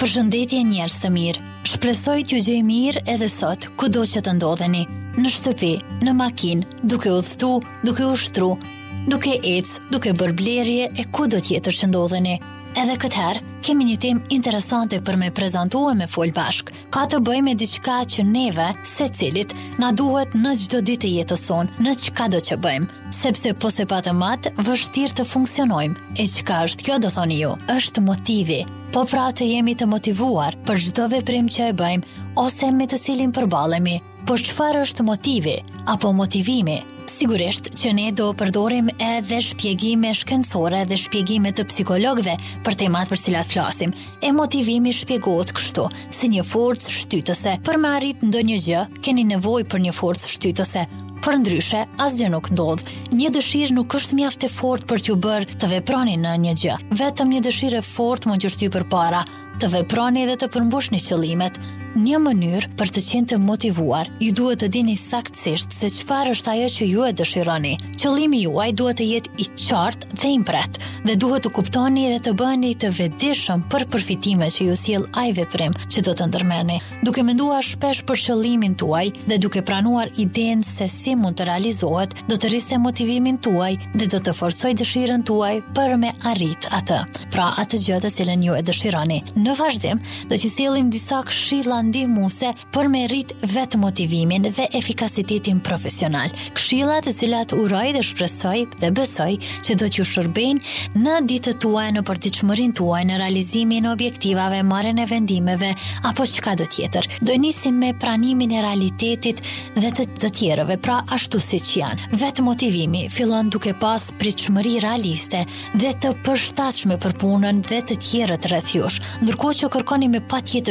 Përshëndetje njerëz të mirë. Shpresoj t'ju gjej mirë edhe sot, kudo që të ndodheni, në shtëpi, në makinë, duke udhëtu, duke ushtru, duke ecë, duke bërë blerje e kudo tjetër që ndodheni. Edhe këtë herë kemi një temë interesante për me prezantu e me fol bashkë. Ka të bëjë me diçka që neve, secilit, na duhet në çdo ditë të jetës sonë, në çkado që bëjmë. Sepse po s'e patëm atë, vështirë të funksionojmë. E çka është kjo, do thoni ju, është motivi. Po pra të jemi të motivuar për çdo veprim që e bëjmë, ose me të cilin përballemi. Por çfarë është motivi apo motivimi? Sigurisht që ne do përdorim edhe shpjegime shkencore dhe shpjegime të psikologëve për temat për cilat flasim. E motivimi shpjegohet kështu, si një forcë shtytëse. Për me arrit ndonjë gjë, keni nevojë për një forcë shtytëse. Përndryshe, asgjë nuk ndodh. Një dëshirë nuk është mjaft e fortë për t'ju bërë të veproni në një gjë. Vetëm një dëshirë e fortë mund t'ju shtyjë përpara. të veproni dhe të përmbushni qëllimet. Një mënyrë për të qenë të motivuar, ju duhet të dini saktësisht se çfarë është ajo që ju e dëshironi. Qëllimi juaj duhet të jetë i qartë dhe i mprehtë, dhe duhet të kuptoni dhe të bëheni të vetëdijshëm për përfitimet që ju sjell ai veprim që do të ndërmerrni. Duke menduar shpesh për qëllimin tuaj dhe duke pranuar idenë se si mund të realizohet, do të rrisë motivimin tuaj dhe do të forcojë dëshirën tuaj për me arrit atë. Pra atë gjë të cilën ju e dëshironi. Në vazhdim, do të sjellim disa këshilla ndihmuese për me rrit vetëmotivimin dhe efikasitetin profesional. këshilla të cilat uroj dhe shpresoj dhe besoj që do t'ju shërbejnë në ditët tuaja në përditshmërinë tuaj në realizimin e objektivave, marrjen e vendimeve, apo çkado tjetër. Do nisim me pranimin e realitetit dhe të të tjerëve, pra ashtu siç janë. Vetëmotivimi fillon duke pas pritshmëri realiste dhe të përshtatshme për punën dhe të tjerët rreth jush. Ndërkohë që kërkoni medoemos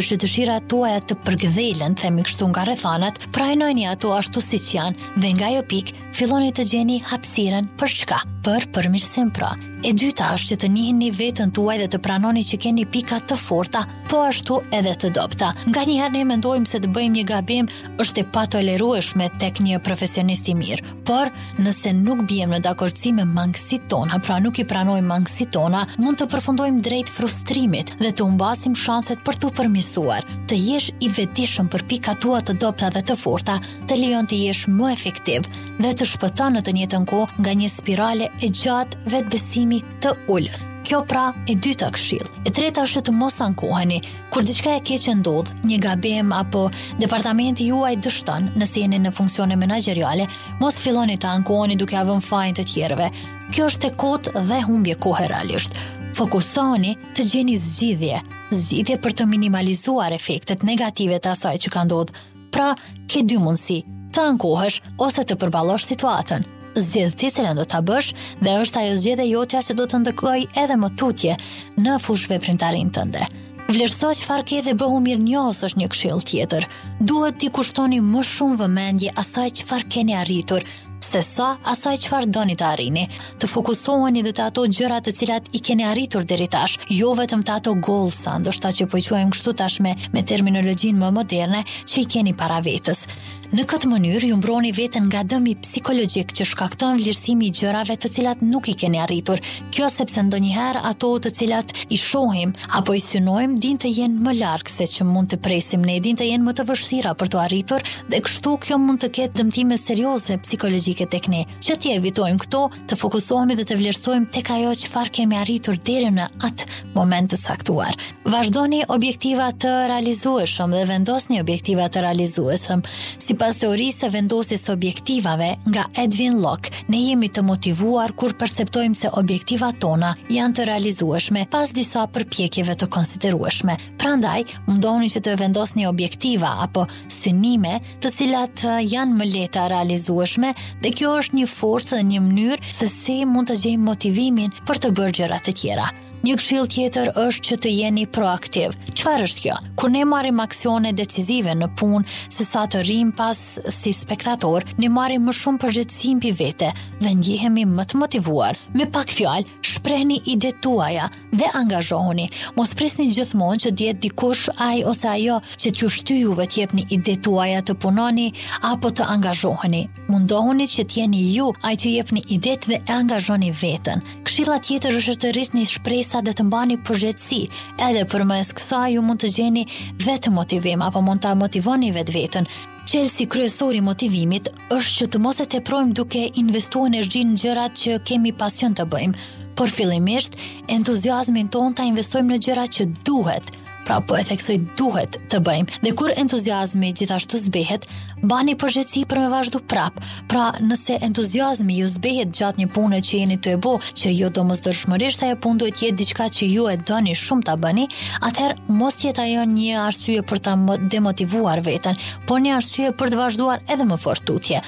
që dëshirat tuaja të përkëdhelen, themi kështu nga rrethanat, Pranojini ato ashtu siç janë dhe nga ajo pikë, filloni të gjeni hapësirën për çka, për përmirësim pra. E dyta është që të njihni veten tuaj dhe të pranoni që keni pika të forta, po ashtu edhe të dobëta. Nganjëherë ne mendojmë se të bëjmë një gabim është e patolerueshme tek një profesionist i mirë, Por, nëse nuk biem në dakordësi me mangësitë tona, pra nuk i pranojmë mangësitë tona, mund të përfundojmë drejt frustrimit dhe të humbasim shanset për t'u përmirësuar. Të jesh i vetëdijshëm për pikat tua të dobëta dhe të forta, të lejon të jesh më efektiv dhe të shpëton në të njëjtën kohë nga një spirale e gjatë vetëbesimi të ulët. Kjo pra e dyta këshillë. E treta është të mos ankoheni, Kur diçka e keqe ndodh, një gabim apo departamenti juaj dështon nëse jeni në funksione menaxheriale, mos filloni të ankoheni duke ia vënë fajin të tjerëve. Kjo është e kotë dhe humbje kohe realisht. Fokusohuni të gjeni zgjidhje, zgjidhje për të minimalizuar efektet negative të asaj që ka ndodhur. Pra, ke dy mundësi, të ankohesh ose të përballosh situatën. Zgjidh ti cilën do ta bësh dhe është ajo zgjedhja jotja që do të ndikojë edhe më tutje në fushëveprimtarinë tënde. Vlerëso çfarë ke dhe bëhu mirënjohës është një këshillë tjetër. Duhet t'i kushtoni më shumë vëmendje asaj çfarë keni arritur sesa asaj çfarë doni të arrini. Të fokusoheni dhe te ato gjëra të cilat i keni arritur deri tash, jo vetëm te ato goals, ndoshta që po i quajmë kështu tash me terminologjinë më moderne që i keni para vetes. Në këtë mënyrë ju mbroni veten nga dëmi psikologjik që shkakton vlerësimi i gjërave të cilat nuk i keni arritur, Kjo sepse ndonjëherë ato të cilat i shohim apo i synojmë dinë të jenë më larg se ç'mund të presim ne, dinë të jenë më të vështira për t'u arritur dhe kështu kjo mund të ketë dëmtime serioze psikologjike tek ne. Që t'i evitojmë këto, të fokusohemi dhe të vlerësojmë tek ajo çfarë kemi arritur deri në atë moment të caktuar. Vazhdoni objektiva të realizueshëm dhe vendosni objektiva të realizueshëm. Sipas teorisë së vendosjes së objektivave nga Edwin Locke, ne jemi të motivuar kur perceptojmë se objektivat tona janë të realizueshme pas disa përpjekjeve të konsiderueshme. Prandaj, mundohuni që të vendosni objektiva apo synime të cilat janë më lehtë të realizueshme dhe kjo është një forcë dhe një mënyrë se si mund të gjejmë motivimin për të bërë gjëra të tjera. Një këshillë tjetër është që të jeni proaktiv. Çfarë është kjo? Kur ne marrim aksione decisive në punë, sesa të rrimë pas si spektator, ne marrim më shumë përgjegjësi mbi vete dhe ndihemi më të motivuar. Me pak fjalë, shprehni idetë tuaja dhe angazhohuni. Mos presni gjithmonë që të jetë dikush ai ose ajo që t'ju shtyjë juve të jepni idetë tuaja të punoni apo të angazhoheni. Mundohuni që të jeni ju ai që jepni idetë dhe e angazhoni veten. Këshilla tjetër është të rritni shpresa dhe të mbani përgjegjësi. Edhe përmes kësaj ju mund të gjeni vetëmotivim apo mund ta motivoni vetë veten. Çelësi kryesor i motivimit është që të mos e teprojmë duke investu energji në gjërat që kemi pasion të bëjmë, por fillimisht entuziazmin tonë ta investojmë në gjërat që duhet, Pra po e theksoj duhet të bëjmë. Dhe kur entuziazmi gjithashtu zbehet, bani përgjegjësi për me vazhdu prapë. Pra nëse entuziazmi ju zbehet gjatë një pune që jeni tu e bo, që jo domosdoshmërisht ajo punë duhet të jetë diçka që ju e doni shumë ta bëni, atëherë mos të jetë ajo një arsye për ta demotivuar veten, por një arsye për të vazhduar edhe më fort tutje.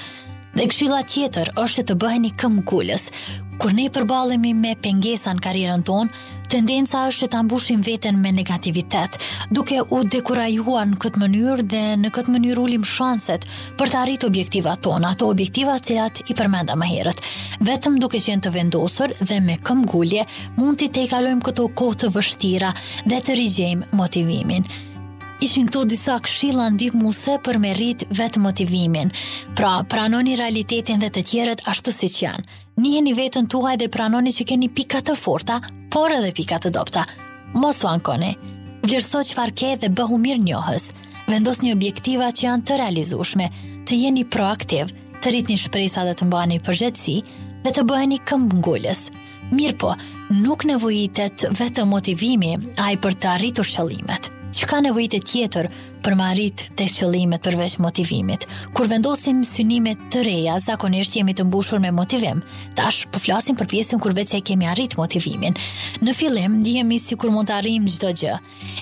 Dhe këshilla tjetër është që të bëheni këmbgulës. Kur ne përballemi me pengesa në karrierën tonë, Tendenca është që ta mbushim veten me negativitet, duke u dekurajuar në këtë mënyrë dhe në këtë mënyrë ulim shanset për të arritur objektivat tona, ato objektiva të cilat i përmenda më herët. Vetëm duke qenë të vendosur dhe me këmbgulje, mund t'i tejkalojmë këto kohë të vështira dhe të rigjejmë motivimin. Ishin këto disa këshilla ndihmuese për me rrit vetëmotivimin. Pra, pranoni realitetin dhe të tjerët ashtu siç janë. Njiheni veten tuaj dhe pranoni që keni pika të forta, por edhe pika të dobëta. Mos u ankoni. Vlerëso çfarë ke dhe bëhu mirënjohës. Vendosni objektiva që janë të realizueshme, të jeni proaktiv, të rritni shpresa dhe të mbani përgjegjësi dhe të bëheni këmbëngulës. Mirëpo, nuk nevojitet vetëm motivimi, ai për të arritur qëllimet. Çka nevojitet tjetër, për me arrit te qëllimet përveç motivimit. Kur vendosim synime të reja, zakonisht jemi të mbushur me motivim. Tash, po flasim për pjesën kur veç se e kemi arrit motivimin. Në fillim, ndihemi sikur mund të arrijmë çdo gjë.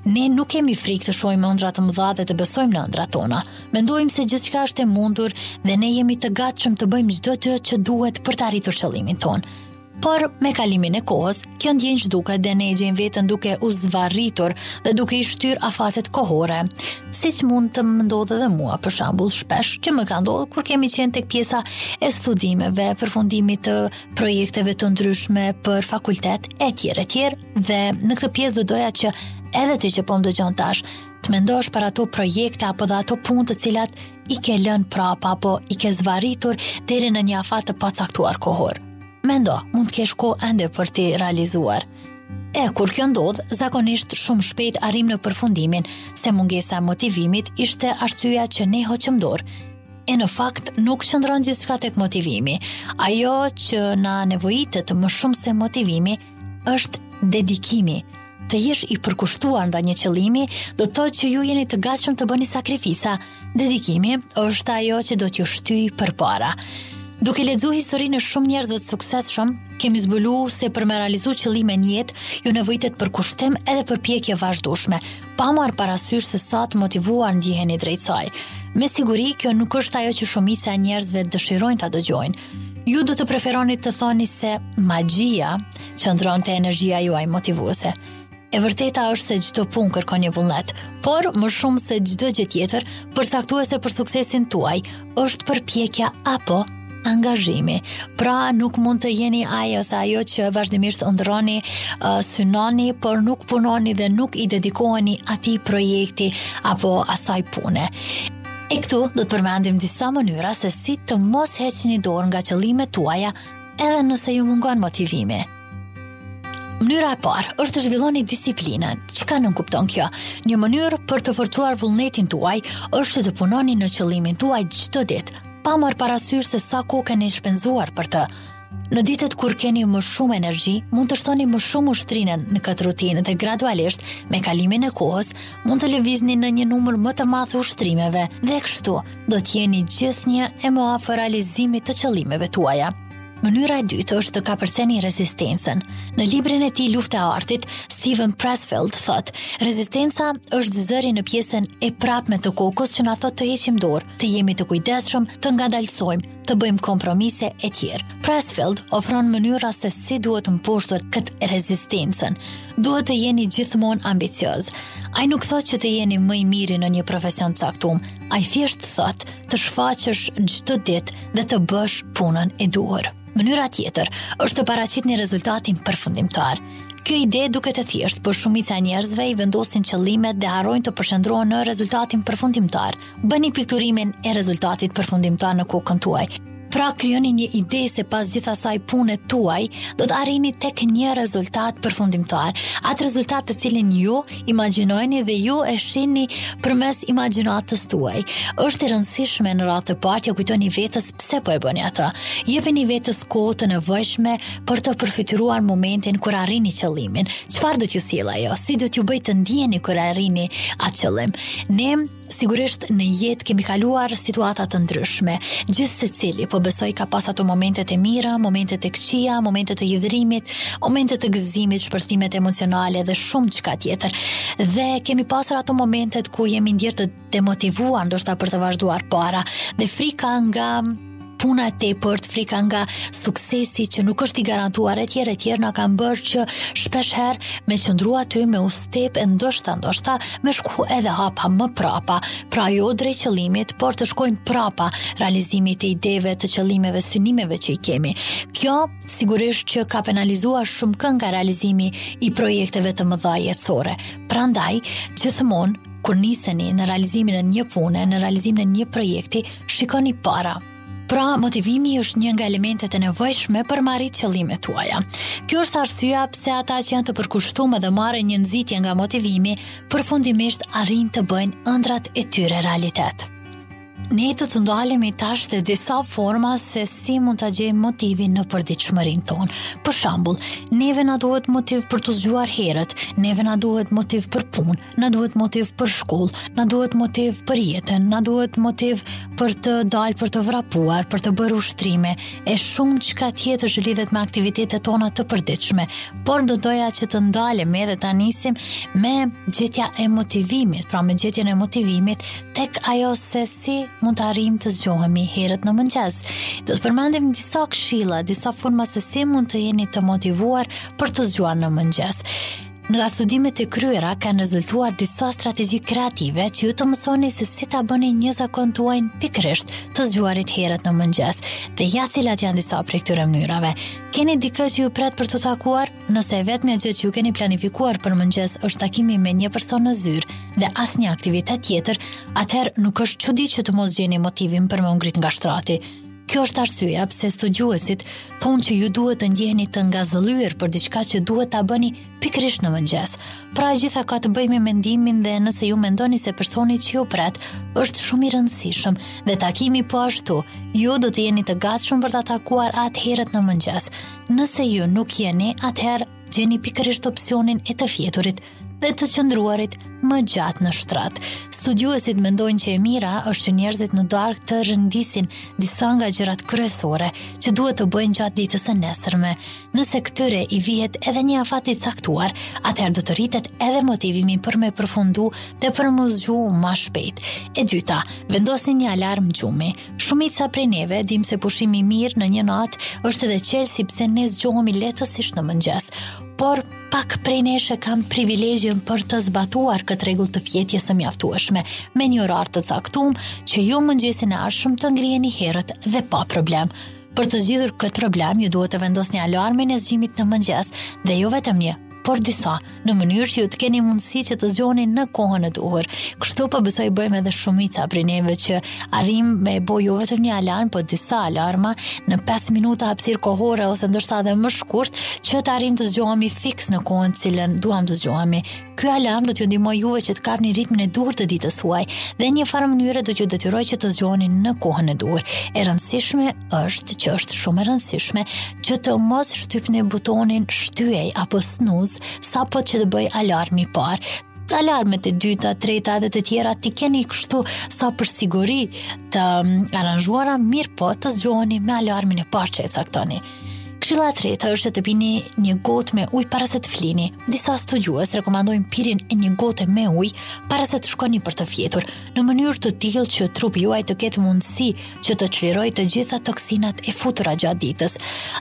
Ne nuk kemi frikë të shohim ëndrra të mëdha dhe të besojmë në ëndrrat tona. Mendojmë se gjithçka është e mundur dhe ne jemi të gatshëm të bëjmë çdo gjë që duhet për të arritur qëllimin tonë. Por, me kalimin e kohës, kjo ndjenjë zhduket dhe ne gjejmë veten duke u zvarritur dhe duke i shtyrë afatet kohore. Siç mund të më ndodhë edhe mua, për shembull, shpesh që më ka ndodh kur kemi qenë tek pjesa e studimeve, përfundimit të projekteve të ndryshme për fakultet etj etj dhe në këtë pjesë do doja që edhe ti që po më dëgjon tash, të mendosh për ato projekte apo dhe ato punë të cilat i ke lënë prapa apo i ke zvarritur deri në një afat të pacaktuar kohor. Mendo, mund të kesh kohë ende për t'i realizuar. E, kur kjo ndodh, zakonisht shumë shpejt arrijmë në përfundimin se mungesa e motivimit ishte arsyeja që ne hoqëm dorë. E në fakt nuk qëndron gjithçka tek motivimi. Ajo që na nevojitet më shumë se motivimi është dedikimi. Të jesh i përkushtuar ndaj një qëllimi, do të thotë që ju jeni të gatshëm të bëni sakrifica. Dedikimi është ajo që do t'ju shtyjë përpara. Duke lexu historinë e shumë njerëzve të suksesshëm, kemi zbulu se për me realizu qëllime në jetë, ju nevojitet përkushtim edhe përpjekje e vazhdueshme. pa marrë parasysh se sa të motivuar ndiheni drejt saj. Me siguri kjo nuk është ajo që shumica e njerëzve dëshirojnë ta dëgjojnë. Ju do të preferoni të thoni se magjia qëndron te energjia juaj motivuese. E vërteta është se çdo punë kërkon një vullnet, por më shumë se çdo gjë tjetër, përcaktuese për suksesin tuaj është përpjekja apo angazhimi. Pra nuk mund të jeni ai ose ajo që vazhdimisht ëndrroni, uh, synoni, por nuk punoni dhe nuk i dedikoheni atij projekti apo asaj pune. E këtu do të përmendim disa mënyra se si të mos heqni dorë nga qëllimet tuaja edhe nëse ju mungon motivimi. Mënyra e parë është të zhvilloni disiplinën. Çka nënkupton kjo? Një mënyrë për të forcuar vullnetin tuaj është që të punoni në qëllimin tuaj çdo ditë, pa marrë parasysh se sa kohë keni shpenzuar për të. Në ditët kur keni më shumë energji, mund të shtoni më shumë ushtrime në këtë rutinë dhe gradualisht, me kalimin e kohës, mund të lëvizni në një numër më të madh të ushtrimeve dhe kështu do të jeni gjithnjë e më afër realizimit të qëllimeve tuaja. Mënyra e dytë është të kapërceni rezistencën. Në librin e tij Lufta e Artit, Steven Pressfield thotë, rezistenca është zëri në pjesën e prapme të kokës që na thotë të heqim dorë, të jemi të kujdesshëm, të ngadalësojmë, të bëjmë kompromise e tjerë. Pressfield ofron mënyra se si duhet mposhtur këtë rezistencën. Duhet të jeni gjithmonë ambicioz. Ai nuk thotë që të jeni më i miri në një profesion të caktuar. Ai thjesht thotë të shfaqesh çdo ditë dhe të bësh punën e duhur. Mënyra tjetër është të paraqitni rezultatin përfundimtar. Kjo ide duket e thjeshtë, por shumica e njerëzve i vendosin qëllimet dhe harrojnë të përqendrohen në rezultatin përfundimtar. Bëni pikturimin e rezultatit përfundimtar në kokën tuaj. Pra krijoni një ide se pas gjithë asaj pune tuaj, do të arrini tek një rezultat përfundimtar, atë rezultat të cilin ju imagjinoni dhe ju e shihni përmes imagjinatës tuaj. Është e rëndësishme në radhë të parë t'ia kujtoni vetes pse po e bëni atë. Jepini vetes kohë të nevojshme për të përfytyruar momentin kur arrini qëllimin. Çfarë do t'ju sjellë ajo? Si do t'ju bëjë të ndiheni kur arrini atë qëllim? Ne Sigurisht në jetë kemi kaluar situata të ndryshme. Gjithsecili, po besoj ka pas ato momentet e mira, momentet e këqija, momentet e hidhërimit, momentet e gëzimit, shpërthimet emocionale dhe shumëçka tjetër. Dhe kemi pasur ato momentet ku jemi ndier të demotivuar, ndoshta për të vazhduar para. Dhe frika nga puna e tepërt, frika nga suksesi që nuk është i garantuar e tjerë e tjerë na kanë bërë që shpesh herë me qëndru aty, me u step e ndoshta ndoshta me shku edhe hapa më prapa, pra jo drejt qëllimit, por të shkojmë prapa realizimit të ideve, të qëllimeve, synimeve që i kemi. Kjo sigurisht që ka penalizuar shumëkënd nga realizimi i projekteve të mëdha jetësore. Prandaj, gjithmonë kur niseni në realizimin e një pune, në realizimin e një projekti, shikoni para. Pra, motivimi është një nga elementet e nevojshme për me arrit qëllimet tuaja. Kjo është arsyeja pse ata që janë të përkushtuar dhe marrin një nxitje nga motivimi, përfundimisht arrijnë të bëjnë ëndrrat e tyre realitet. Ne do të ndalemi tash te disa forma se si mund ta gjejmë motivin në përditshmërinë tonë. Për shembull, neve na duhet motiv për t'u zgjuar herët, neve na duhet motiv për punë, na duhet motiv për shkollë, na duhet motiv për jetën, na duhet motiv për të dalë, për të vrapuar, për të bërë ushtrime, e shumëçka tjetër që lidhet me aktivitetet tona të përditshme. Por do doja që të ndalem edhe ta nisim me gjetja e motivimit, pra me gjetjen e motivimit, tek ajo se si mund të arrijmë të zgjohemi herët në mëngjes. Do të përmendim disa këshila, disa forma se si mund të jeni të motivuar për t'u zgjuar në mëngjes. Nga studimet e kryera kanë rezultuar disa strategji kreative që ju të mësoni se si ta bëni një zakon tuajin pikërisht të zgjuarit herët në mëngjes. Dhe ja cilat janë disa prej këtyre mënyrave. Keni dikë që ju pret për t'u takuar? Nëse e vetmja gjë që ju keni planifikuar për mëngjes është takimi me një person në zyrë dhe asnjë aktivitet tjetër, atëherë nuk është çudi që të mos gjeni motivin për me u ngrit nga shtrati. Kjo është arsyeja pse studiuesit thonë që ju duhet të ndjeheni të ngazëllyer për diçka që duhet ta bëni pikërisht në mëngjes. Pra gjithçka ka të bëjë me mendimin dhe nëse ju mendoni se personi që ju pret është shumë i rëndësishëm dhe takimi po ashtu, ju do të jeni të gatshëm për ta takuar atë herët në mëngjes. Nëse ju nuk jeni, atëherë gjeni pikërisht opsionin e të fjeturit. dhe të qëndruarit më gjatë në shtrat. Studiuesit mendojnë që e mira është që njerëzit në darkë të rendisin disa nga gjërat kryesore që duhet të bëjnë gjatë ditës së nesërme. Nëse këtyre i vihet edhe një afat i caktuar, atëherë do të rritet edhe motivimi për me përfundu dhe për me u zgju ma shpejt. E dyta, vendosni një alarm gjumi. Shumica prej neve dimë se pushimi i mirë në një natë është edhe çelësi pse ne zgjohemi lehtësisht në mëngjes. Por, Pak prej nesh e kanë privilegjin për të zbatuar këtë rregull të fjetjes së mjaftueshme, me një orar të caktum që ju mëngjesin e ardhshëm të ngriheni herët dhe pa problem. Për të zgjidhur këtë problem, ju duhet të vendosni alarmin e zgjimit në mëngjes dhe jo vetëm një, por disa, në mënyrë që ju të keni mundësi që të zgjoheni në kohën e duhur. Kështu po besoj bëjmë edhe shumica prej neve që arrijmë me bo jo vetëm një alarm, po disa alarma në 5 minuta hapësirë kohore ose ndoshta edhe më shkurt që të arrijmë të zgjohemi fiks në kohën cilën duham të zgjohemi. Ky alarm do t'ju ndihmojë juve që të kapni ritmin e duhur të ditës suaj dhe në një farë mënyre do t'ju detyrojë që të zgjoheni në kohën e duhur. E rëndësishme është që është shumë e rëndësishme që të mos shtypni butonin shtyje apo snooze sapo që të bie alarmi i parë. alarmet e dyta, treta dhe të tjera t'i keni kështu sa për siguri të mm, aranzhuara, mirëpo të zgjoheni me alarmin e parë që e caktoni. Këshilla e tretë është të pini një gotë me ujë para se të flini. Disa studiues rekomandojnë pirjen e një gote me ujë para se të shkoni për të fjetur. në mënyrë të tillë që trupi juaj të ketë mundësi që të çlirojë të gjitha toksinat e futura gjatë ditës.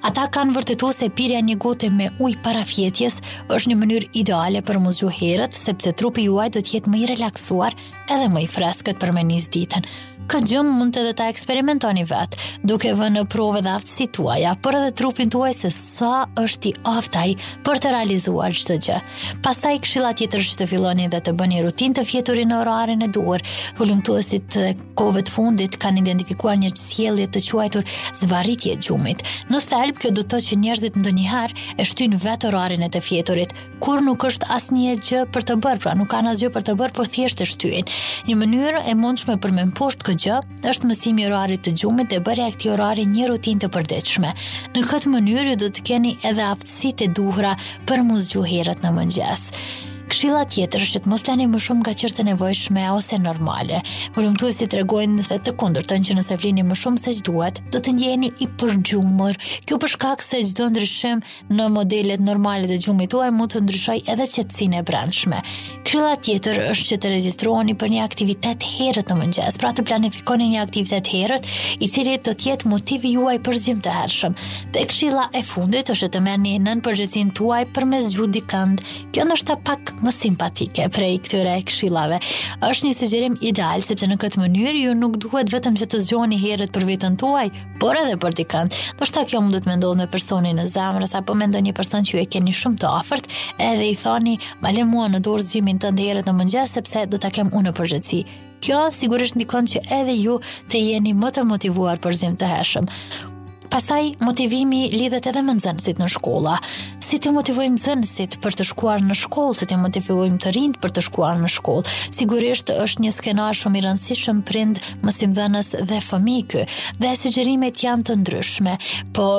Ata kanë vërtetuar se pirja e një gote me ujë para fjetjes është një mënyrë ideale për me u zgju herët, sepse trupi juaj do të jetë më i relaksuar edhe më i freskët për me nis ditën. Këtë gjë mund edhe ta eksperimentoni vetë, duke vënë në provë edhe aftësitë tuaja, por edhe trupin tuaj se sa është i aftë ai për të realizuar çdo gjë. Pastaj këshilla tjetër është të filloni dhe të bëni rutinë të fjeturin në orarin e duhur. Hulumtuesit e kohëve të fundit kanë identifikuar një sjellje të quajtur zvarritje e gjumit. Në thelb kjo do të thotë që njerëzit ndonjëherë e shtyjnë vetë orarin e të fjeturit, kur nuk është asnjë gjë për të bërë, pra nuk kanë asgjë për të bërë, por thjesht e shtyjnë. Një mënyrë e mundshme për me mposht këtë gjë është mësimi i orarit të gjumit dhe bërja e këtij orari një rutinë të përditshme. Në këtë mënyrë ju do të keni edhe aftësitë e duhura për me u zgju herët në mëngjes. Këshilla tjetër është të mos flini më shumë nga ç'është e nevojshme ose normale. Hulumtuesit tregojnë dhe të kundërtën që nëse flini më shumë se ç'duhet, do të ndjeheni i përgjumur. Kjo për shkak se çdo ndryshim në modelet normale të gjumit tuaj mund të ndryshojë edhe qetësinë e brendshme. Këshilla tjetër është që të regjistroheni për një aktivitet herët në mëngjes, pra të planifikoni një aktivitet herët, i cili do të jetë motivi juaj për zgjim të hershëm. Dhe këshilla e fundit është të merrni nën përgjegjësinë tuaj për me zgju dikënd. Kjo ndoshta pak më simpatike prej këtyre këshillave. Është një sugjerim ideal sepse në këtë mënyrë ju nuk duhet vetëm që të zgjoheni herët për veten tuaj, por edhe për dikënd. Ndoshta kjo mund të ndodhë me personin e zemrës apo me ndonjë person që ju e keni shumë të afërt, edhe i thoni, "Ma le mua në dorë zgjimin tënd herët në mëngjes sepse do ta kem unë në përgjegjësi." Kjo sigurisht ndikon që edhe ju të jeni më të motivuar për zgjim të hershëm. Pastaj motivimi lidhet edhe me nxënësit në shkolla. si t'i motivojmë nxënësit për të shkuar në shkollë, si t'i motivojmë të rinjtë për të shkuar në shkollë. Sigurisht është një skenar shumë i rëndësishëm prind, mësimdhënës dhe fëmijë ky. Dhe sugjerimet janë të ndryshme, po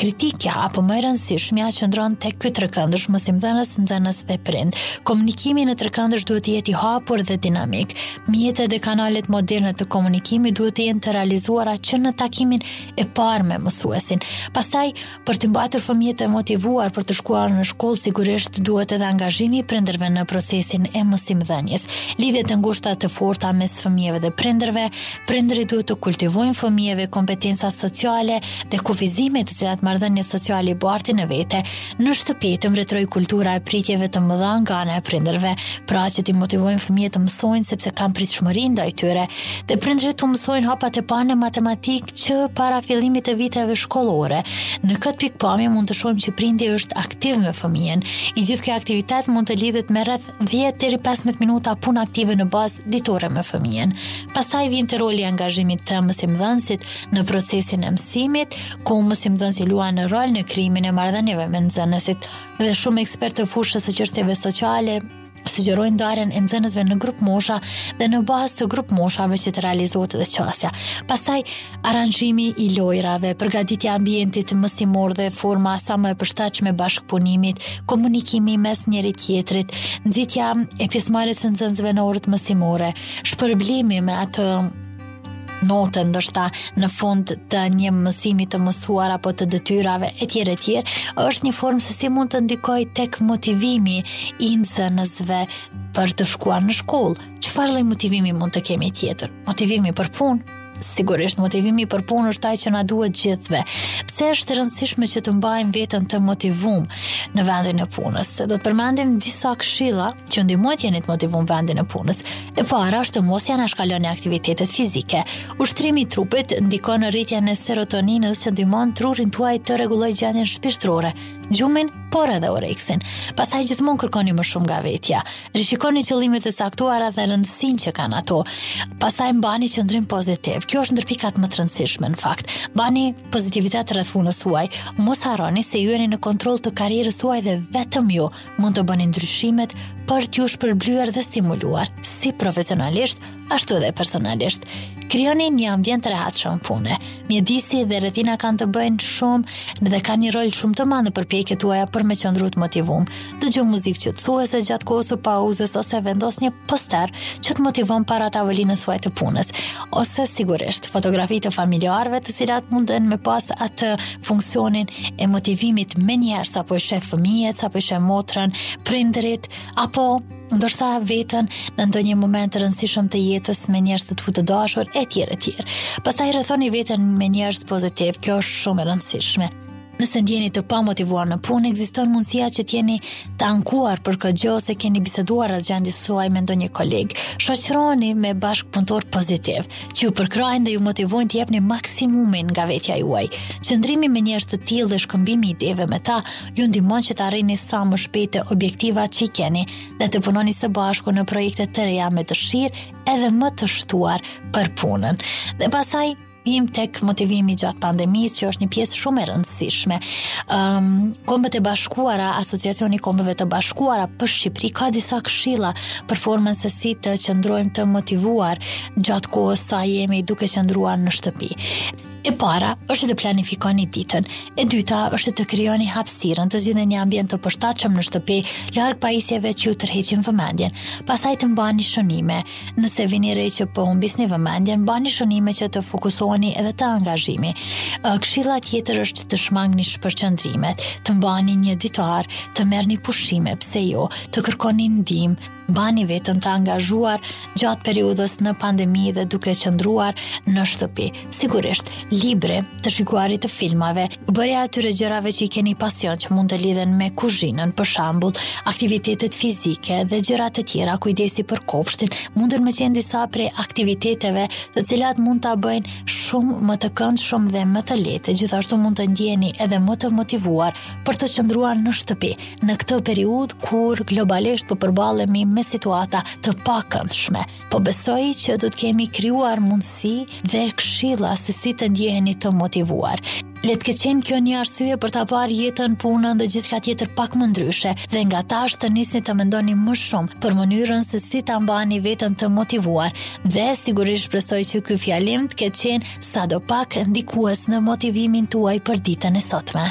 kritikja apo më e rëndësishmja qëndron tek ky trekëndësh mësimdhënës, nxënës dhe prind. Komunikimi në trekëndësh duhet të jetë i hapur dhe dinamik. Mjetet dhe kanalet moderne të komunikimit duhet të jenë të realizuara që në takimin e parë me mësuesin. Pastaj Për t'i mbajtur fëmijët e motivuar për të shkuar në shkollë, sigurisht duhet edhe angazhimi i prindërve në procesin e mësimdhënies. Lidhjet e ngushta të forta mes fëmijëve dhe prindërve, prindërit duhet t'u kultivojnë fëmijëve kompetenca sociale dhe kufizime të cilat marrëdhëniet sociale i bartin në vete. Në shtëpi të mbretërojë kultura e pritjeve të mëdha nga ana e prindërve, pra që t'i motivojnë fëmijët të mësojnë sepse kanë pritshmëri ndaj tyre. Dhe prindërit u mësojnë hapat e parë në matematikë që para fillimit të viteve shkollore. Në këtë pikëpamje mund të shohim që prindi është aktiv me fëmijën. I gjithë ky aktivitet mund të lidhet me rreth 10 deri 15 minuta punë aktive në bazë ditore me fëmijën. Pastaj vjen te roli i angazhimit të mësimdhënësit në procesin e mësimit, ku mësimdhënësi luan rol në krijimin e marrëdhënieve me nxënësit dhe shumë ekspertë të fushës së çështjeve sociale sugjerojnë ndarjen e nxënësve në grup mosha dhe në bazë të grup moshave që të realizohet edhe qasja. Pastaj, aranzhimi i lojrave, përgatitja ambientit mësimor dhe forma sa më e përshtatshme bashkëpunimit, komunikimi mes njëri tjetrit, nxitja e pjesëmarrjes së nxënësve në orët mësimore, shpërblimi me atë notën ndoshta në fund të një mësimi të mësuar apo të detyrave etj etj është një formë se si mund të ndikojë tek motivimi i nxënësve për të shkuar në shkollë çfarë lloj motivimi mund të kemi tjetër motivimi për punë sigurisht motivimi për punë është ai që na duhet gjithëve. Pse është e rëndësishme që të mbajmë veten të motivuar në vendin e punës? Do të përmendim disa këshilla Që ndihmojnë të jeni të motivuar në vendin e punës. E para është të mos i anashkaloni aktivitetet fizike. Ushtrimi i trupit ndikon në rritjen e serotoninës që ndihmon trurin tuaj të rregullojë gjendjen shpirtërore, gjumin, por edhe oreksin. Pastaj gjithmonë kërkoni më shumë nga vetja. Rishikoni qëllimet e caktuara dhe rëndësinë që kanë ato. Pastaj mbani qëndrim pozitiv. Kjo është ndër pikat më të rëndësishme në fakt. Mbani pozitivitet rreth punës suaj. Mos harroni se ju jeni në kontroll të karrierës suaj dhe vetëm ju. mund të bëni ndryshimet për t'ju shpërblyer dhe stimuluar, si profesionalisht, ashtu edhe personalisht. Krijoni një ambient të rehatshëm pune. Mjedisi dhe rrethina kanë të bëjnë shumë dhe kanë një rol shumë të madh në përpjekjet tuaja për me qëndru të motivum. Dëgjo muzikë qetësuese gjatë kohës së pauzës ose vendos një poster që të motivon para tavolinës suaj të punës. Ose sigurisht, fotografi të familjarëve të cilat munden me pas atë funksionin e motivimit menjëherë sapo i sheh fëmijët, sapo e sheh motrën, prindërit, apo ndoshta vetën në ndonjë moment të rëndësishëm të jetës me njerëz të tu të dashur e tjerë e tjerë. Pastaj rrethoni veten me njerëz pozitivë, kjo është shumë e rëndësishme. Nëse ndiheni të pamotivuar në punë, ekziston mundësia që të jeni të ankuar për këtë gjë ose keni biseduar rreth gjendjes suaj me ndonjë koleg. Shoqërohuni me bashkëpunëtorë pozitivë. që ju përkrahin dhe ju motivojnë të jepni maksimumin nga vetja juaj. Qëndrimi me njerëz të tillë dhe shkëmbimi i ideve me ta ju ndihmon që të arrini sa më shpejt te objektivat që i keni dhe të punoni së bashku në projekte të reja me dëshirë edhe më të shtuar për punën. Dhe pastaj vijmë tek motivimi gjatë pandemisë që është një pjesë shumë e rëndësishme. Ëm um, Kombet e Bashkuara, Asociacioni i Kombeve të Bashkuara për Shqipëri ka disa këshilla për formën se si të qëndrojmë të motivuar gjatë kohës sa jemi duke qëndruar në shtëpi. E para është të planifikoni ditën, e dyta është të krijoni hapësirën, të zgjidhni një ambient të përshtatshëm në shtëpi, larg pajisjeve që ju tërheqin vëmendjen. Pastaj të mbani shënime. Nëse vini re që po humbisni vëmendjen, mbani shënime që të fokusoheni edhe të angazhoheni. Këshilla tjetër është të shmangni shpërqendrimet, të mbani një ditar, të merrni pushime, pse jo, të kërkoni ndihmë, Mbani veten të angazhuar gjatë periudhës në pandemi dhe duke qëndruar në shtëpi. Sigurisht, libri, të shikuarit e filmave, bërja e atyre gjërave që i keni pasion që mund të lidhen me kuzhinën, për shembull, aktivitetet fizike dhe gjëra të tjera, kujdesi për kopshtin, mundën me qenë disa prej aktiviteteve të cilat mund ta bëjnë shumë më të këndshme dhe më të lehtë, gjithashtu mund të ndiheni edhe më të motivuar për të qëndruar në shtëpi. në këtë periudhë kur globalisht po përballemi me situata të pakëndshme. Po besoj që do të kemi krijuar mundësi dhe këshilla se si të ndjeheni të motivuar. Le të ketë qenë kjo një arsye për ta parë jetën, punën dhe gjithçka tjetër pak më ndryshe dhe nga tash të nisni të mendoni më shumë për mënyrën se si ta mbani veten të motivuar dhe sigurisht shpresoj që ky fjalim të ketë qenë sado pak ndikues në motivimin tuaj për ditën e sotme.